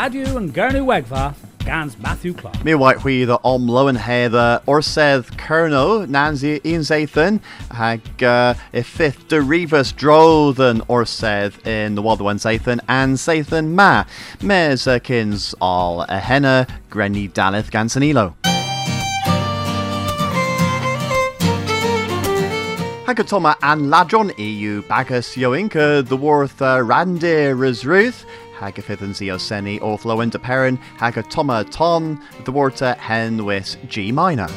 Radio and Gernu Wegva, Gans Matthew Clark. Mi white hui om lowen heather or seth kerno nanzi in zathan hag uh, if fifth de rivas drothan or seth in the wild one zathan and zathan ma mes uh, kins all a henna dalith gansanilo. Hagatoma and Ladron EU Bagus Yoinka the Worth uh, Randir Ruth Hagafithan Zioseni Orthlo and Perin Hagatoma Ton the Water Hen with G minor.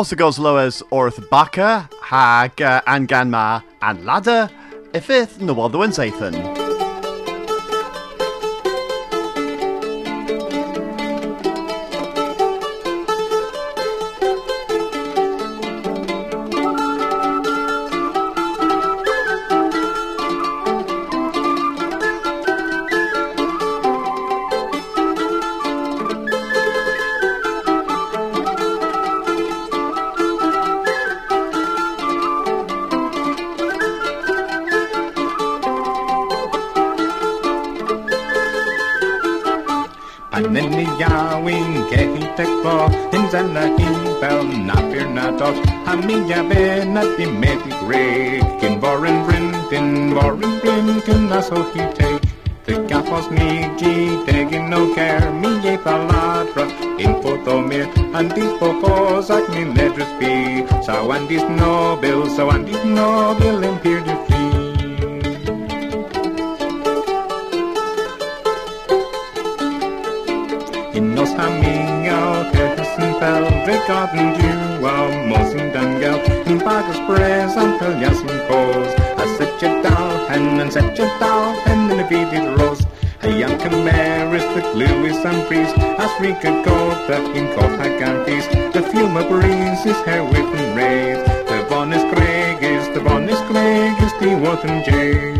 Was goes Loas Orth Baka, Hag, uh, Anganma, and Ladder, Ifith, Nawaldo and Zathan. Yawing, Kehi Tekbo, Inzana Himbel, Napir Natos, Hamiya Benati Meti Greg, Kin Borin Brin, Tin Borin Brin, Kin Naso Hite, the Gafos Niji, Tegin no care, Mi Ye Paladra, in Potomir, and these pocos ac min ledres be, so and these noble, so and these noble empire Drigarden du, av Mosin Dangal, in Press, and Peljasin Pose, I set you down, and then set you down, and then a beaded rose. A young Camaris, the Lewis and Priest, as we could go, that in cold Hagantis, the fume of breeze is hair with and raised. The bonus Craig is, the bonus Craig is the Wathan Jays.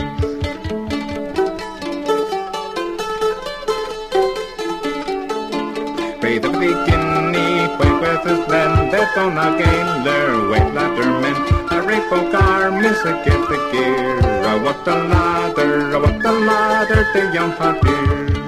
On a galer, wait ladder men, a rainbow car, miss a get the gear, a what the ladder, a what the ladder, the young patir.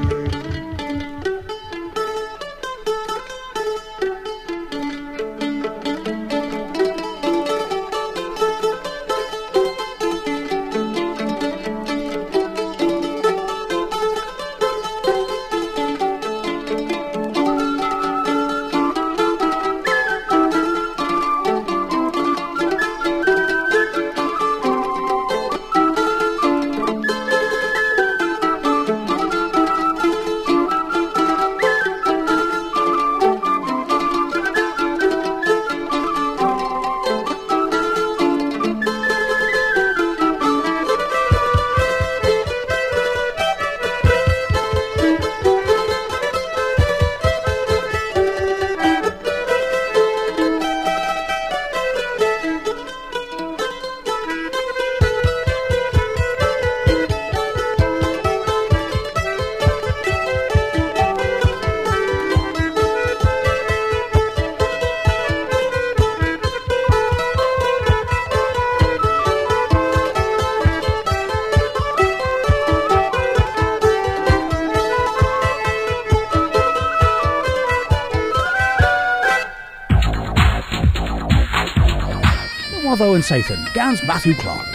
Sathan, Gans Matthew Clark.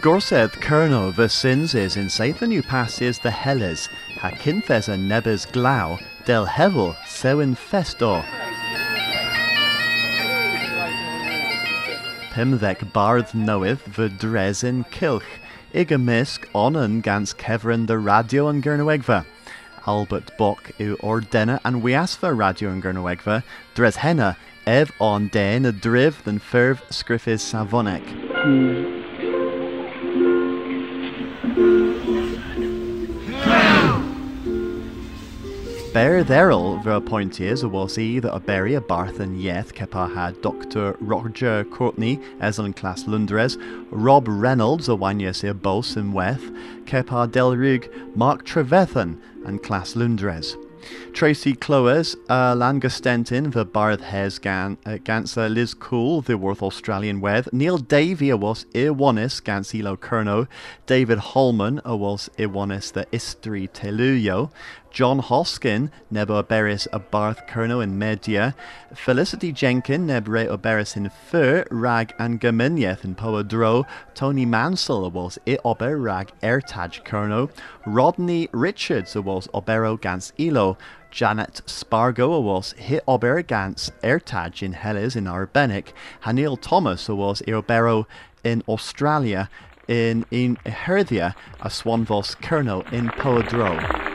Gorseth Kerno the sins is in Sathan you passes the Helles, ha Kinthes a Nebes Glau, del Hevel sewin festo. Pimvek barth knoweth the dres in Kilch, igamisk onan gans Kevrin the radio and Gernowegva. Albert Bock u ordena and wiasfa radio and Gernowegva, dres henna, ev on den a driv than ferv scriffis savonek. Bear therel ver appointees was a berry a Barthen Yeth kepa had Dr. Roger Courtney as on class Lundres, Rob Reynolds a wanyes e bos in Weth, kepa Delrig Mark Trevethan and class Lundres. Tracy Cloes, uh, Langastentin, the Barth Hes gan, uh, Gansa Liz Cool, the Worth Australian Weth, Neil Davy a was Iwanis Gans Elo Kerno, David Holman a was Iwanis the Istri Teluyo, John Hoskin, Nebo Oberis a Barth Kerno in Media, Felicity Jenkin, Nebre Oberis in Fur, Rag and Gaminyeth in Poadro, Tony Mansell was I Ober Rag Ertaj Kerno, Rodney Richards was Obero Gans Elo, Janet Spargo was hit ober gans Ertaj in Helles in Arbenik, Hanil Thomas was obero in Australia, in in Herthia, a swan Swanvos Kerno in Poadro.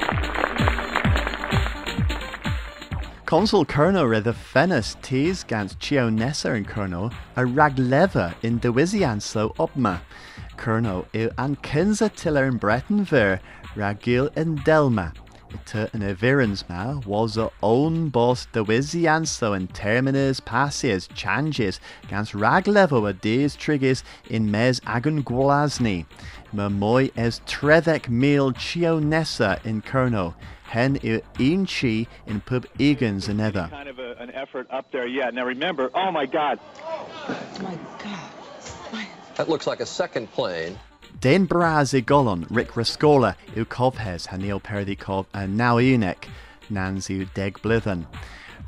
Consul re the Fennis tees gans Chio Nessa in Kerno, a Ragleva in Dewizianso Obma. Kerno il an Kinza Tiller in Breton ver, Ragil in Delma. Ite in Eviransma was a own boss Dewizianso in terminus passes changes gans Raglevo a days triggers in mes agun Gwalazni. Mamoy es Trevek mil Chio Nessa in Kerno hen i un chi in pub egans in ether. kind of a, an effort up there yeah. Now remember, oh my God, Oh My God. That looks like a second plane. Den braz i golon Rick Rescorla u cofhes Hanil Perdikov a now unek nans u deg blithen.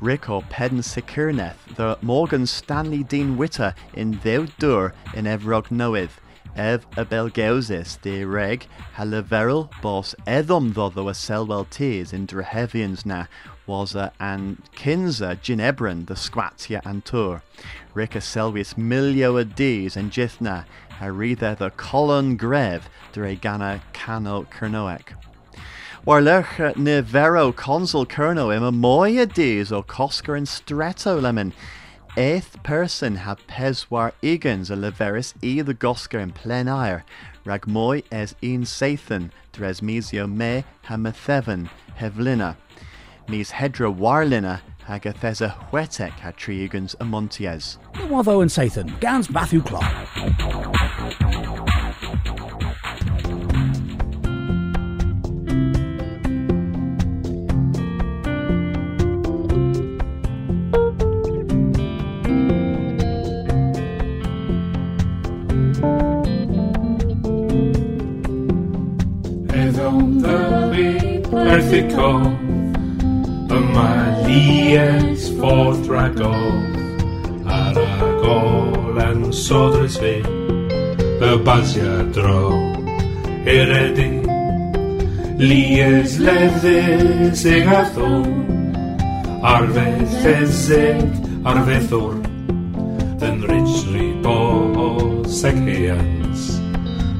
Rick o pedn sicirneth the Morgan Stanley Dean Witter in Ddew Dur in Evrog Noeth. Ev y de reg ha leferol bos eddom ddoddo y selwel tis in drehefians na was a an kinza ginebran the squatia antur. Rick a milio a dis and jithna a rithe the colon grev dre gana cano kernoek. War lech ne vero consul kerno im a moia dis o Coscar and Stretto lemon. Eighth person ha peswar igans a leveris e the goscar in plen air, rag moi es in sathan dres misio me ha methevan hevlina. Mis hedra warlina hag a huetek ha triigans a montiez. Watho and Sathan, Gans Matthew Clark. Ddyfu erthico Yma lies ffordd dragof Ar agol yn sodrys fi Y basia dro Eredi Lies leddys eg atho Arfe lleseg arfe ddwr Yn richri bo seg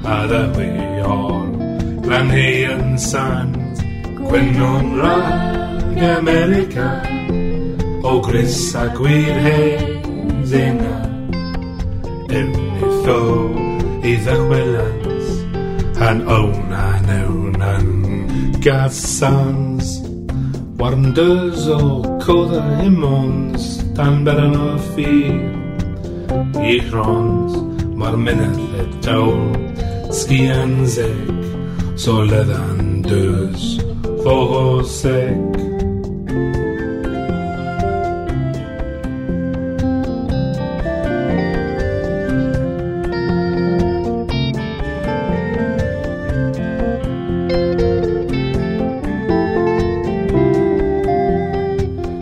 A ddywiol Glan heian sant Gwennon rhag America O gris a gwir hen zena Ernitho i ddychwelans Han owna newnan gasans Warnders o coddar hymons Dan beran o ffyr I chrons Mae'r menedd y dawl Sgian zeg So leddan dys. Fo seg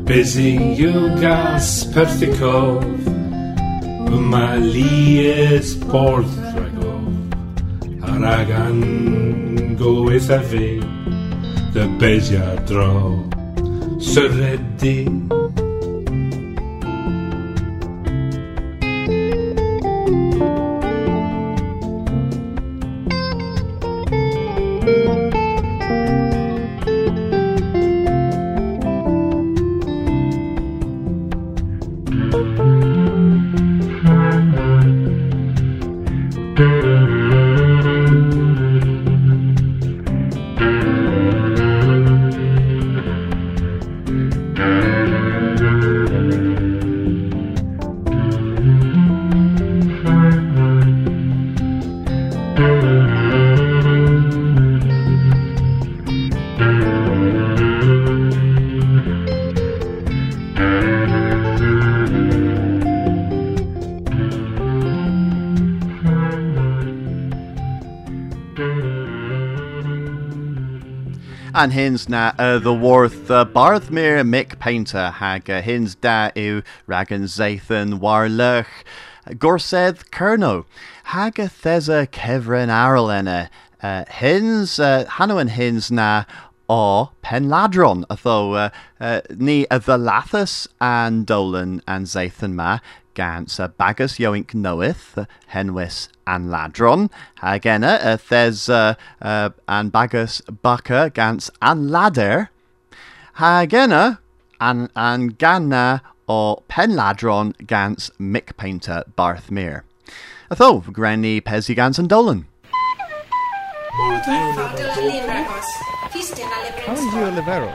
Busy you gas perthicov Yma lies porth dragof Ar agan goeth a fi Dy besia dro Syredi An hins na uh, the worth uh, Barthmere Mick Painter hag uh, hins da yw ragan Zathan Warlech. Gorsedd Kerno hag a thesa Kevrin Arlena. Uh, hins uh, Hanno and hins na o Penladron atho uh, uh, ni a Thalathus and Dolan and Zathan ma gans a bagus yoink knoweth uh, henwis an ladron. Agena a thes uh, uh, an bagus bucker gans an ladder. Hagena an an ganna o penladron gans mick painter barthmere atho granny pesi gans and dolan How you Olivero?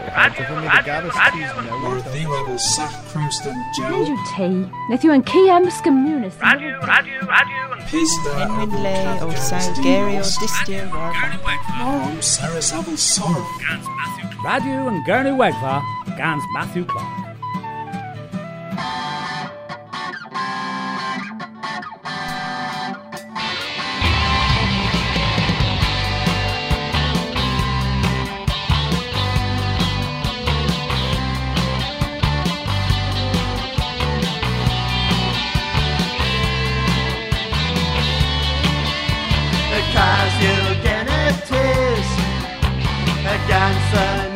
Ddiwedd Sac Crimston Joe Rydw ti. Neth yw yn CM Sgymwnus. Pista Henwyn le o Sawl Gary o Distir Warfa. Norm Sarah Saville Sorf Radio and Gurney Wegva, Gans Matthew Clark. outside.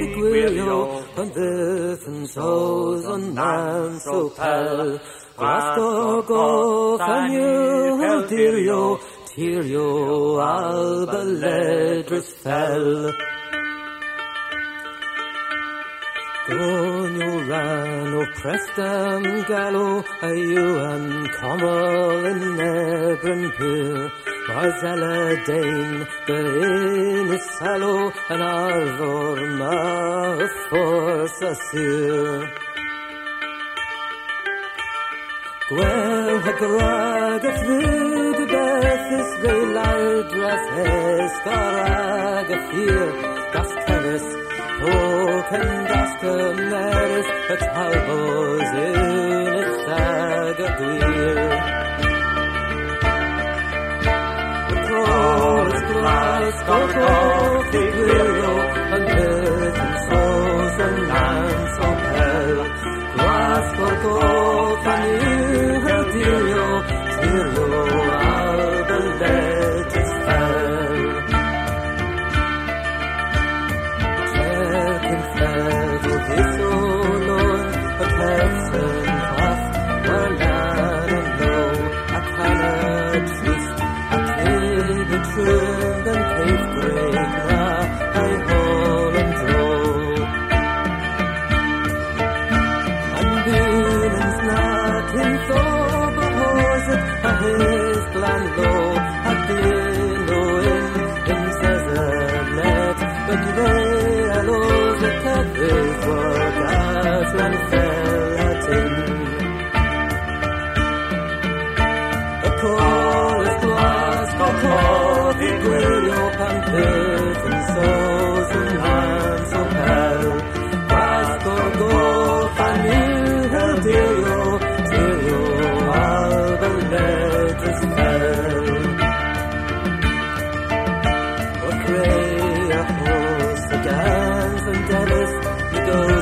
big willow, and different souls on man so pale. Grafto go fanyu heldirio, tirio alba ledris fell. Gronio ran o prestam gallo, are you and commel in ebron here. وعزل دين درين السلو انعذر ما فرسسي Gwen ha grag a ffryd y beth is gweilawd dros hes gorag a ffyr das cyrrys o cyndas gymerys y talbos yn y sag a gwir. Christ got off the burial and earth and souls and lands of hell. Christ for off and you her. The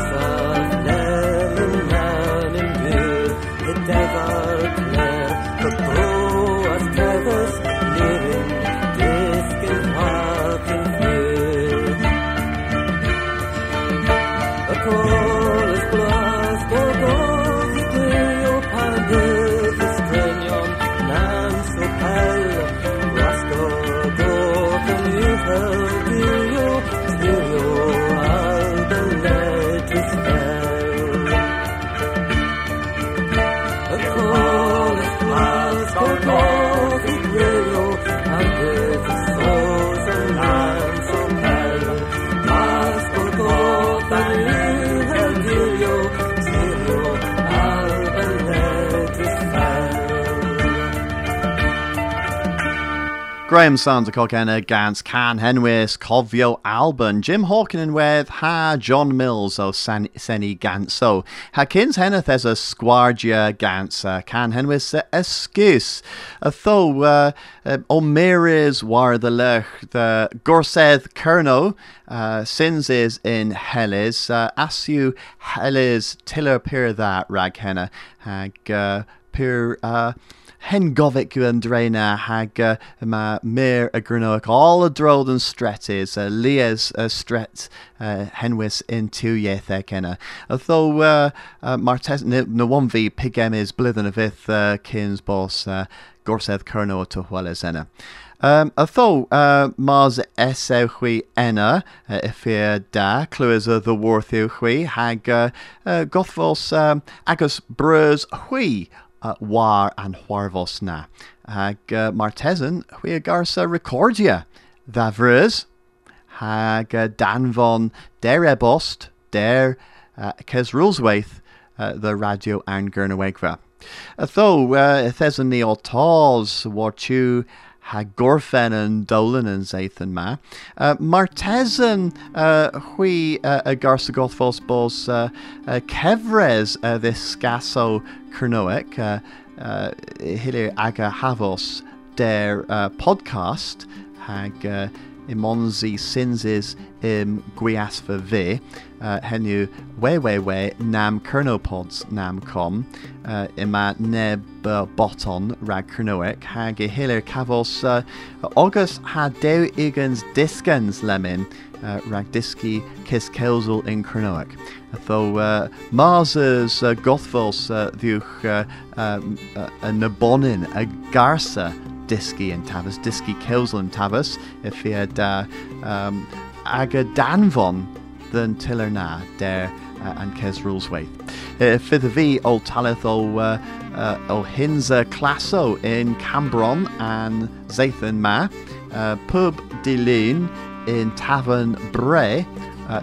Graham Santa Cockena Gans Can Henwis Covio Alban Jim Hawkinen with Ha John Mills o San, Seni Ganso Ha Kins Henneth as a Squargia Gans uh, Can Henwis uh, Tho uh, uh, O War the Lech the Gorseth Kerno uh, Sins is in Hellis uh, Asu Hellis Tiller Pir that Rag Henna Hag uh, Pir hen govic yn dreina hag uh, mir a grynoic all a drod and stretis uh, lies a stret henwis in two yeth kenna although uh, martes na na one v pigem is blithen of ith uh, kins boss uh, gorseth kerno to hueles enna Um, Atho uh, Mars esewchwi enna uh, da clywys y ddywrthiw chwi hag uh, uh, gothfos um, agos brys chwi uh, war an hwarfos na. Hag uh, martesan chwi a garsa recordia frys hag uh, danfon der ebost der uh, Kes Rulswaith uh, the radio and Gurnawegva. Atho uh, thesan ni o tals warchu ha gorfen and dolan and zathan ma. Uh, Martesan uh, hui uh, a garsa bos uh, uh, kevres uh, this scaso kernoek uh, uh, aga havos der uh, podcast hag uh, imonzi sinses im gwiasfa vi uh, henu we we we nam kernopods nam com uh, ima neb uh, boton rag kernoek hag i hilir cavos uh, august ha deu igans discans lemon uh, rag diski kis kelzel in kernoek Tho uh, Mars's uh, gothfos uh, ddiwch uh, um, uh, nabonin a garsa disgi yn tafas, disgi kelsel yn tafas, if he had uh, um, aga danfon than tiller na der uh, and kes rules way. Uh, Fydd y fi o talith o, uh, uh, o hinsa classo in Cambron and Zathan ma, uh, pub dilyn in Tavern Bre, uh,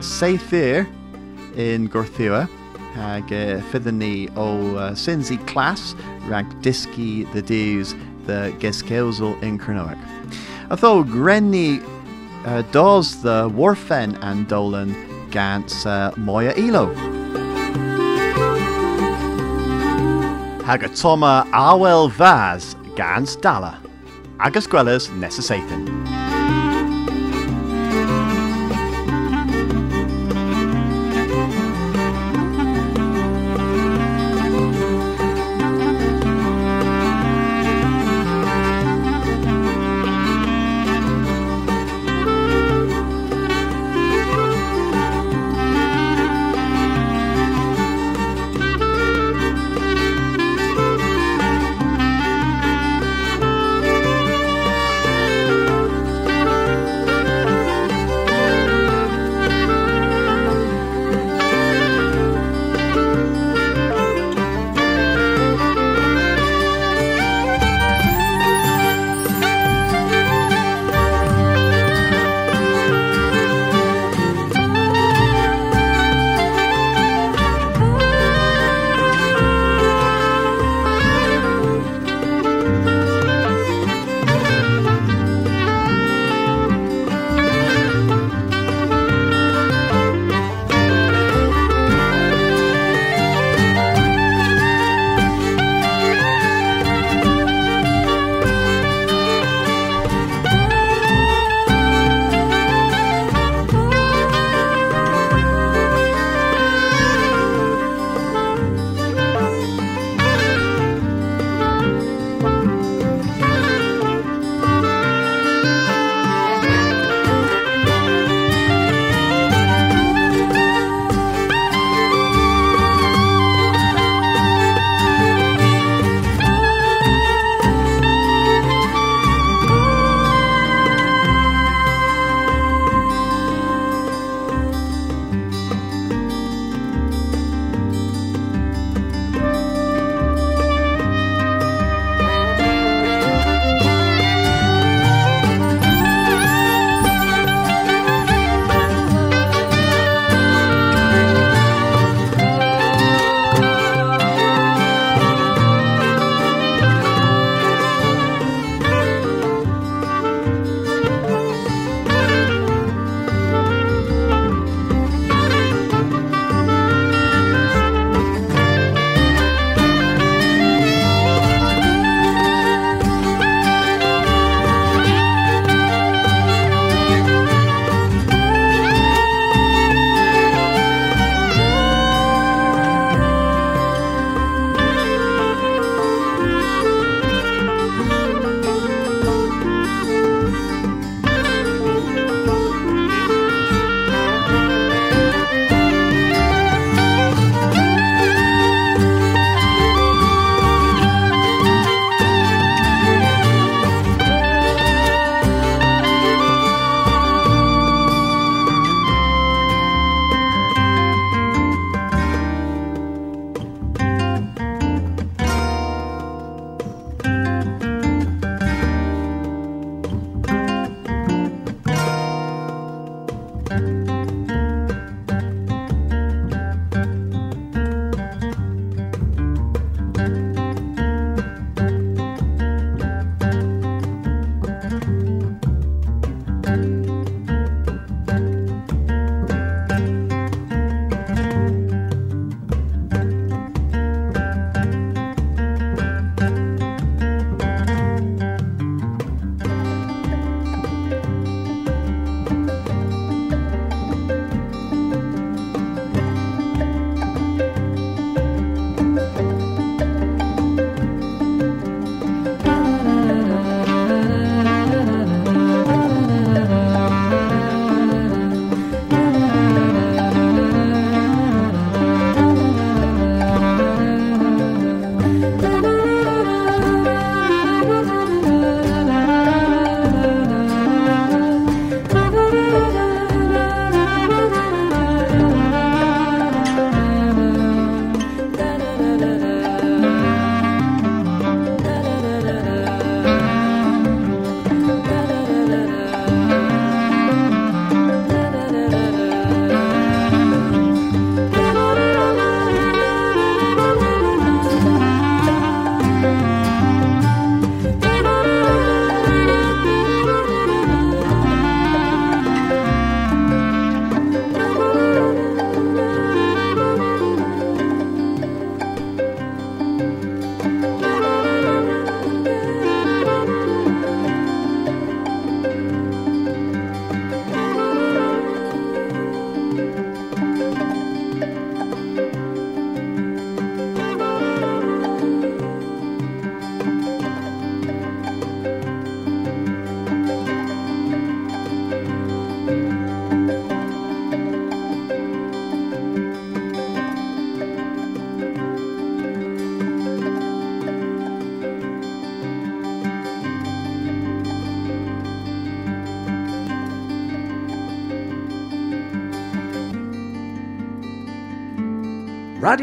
in Gorthua, hag uh, fyddwn ni o uh, Sinsi Class rag disgi the dews the Geskeusel in Cronoic. Although Grenny uh, does the Warfen and Dolan gans uh, Moya Elo. Hagatoma awel Vaz gans dala, agos gwelys nes y seithyn.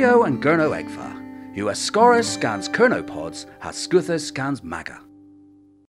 And Gurno Egfa. US Scorus scans Kernopods, has Scuthus scans Maga.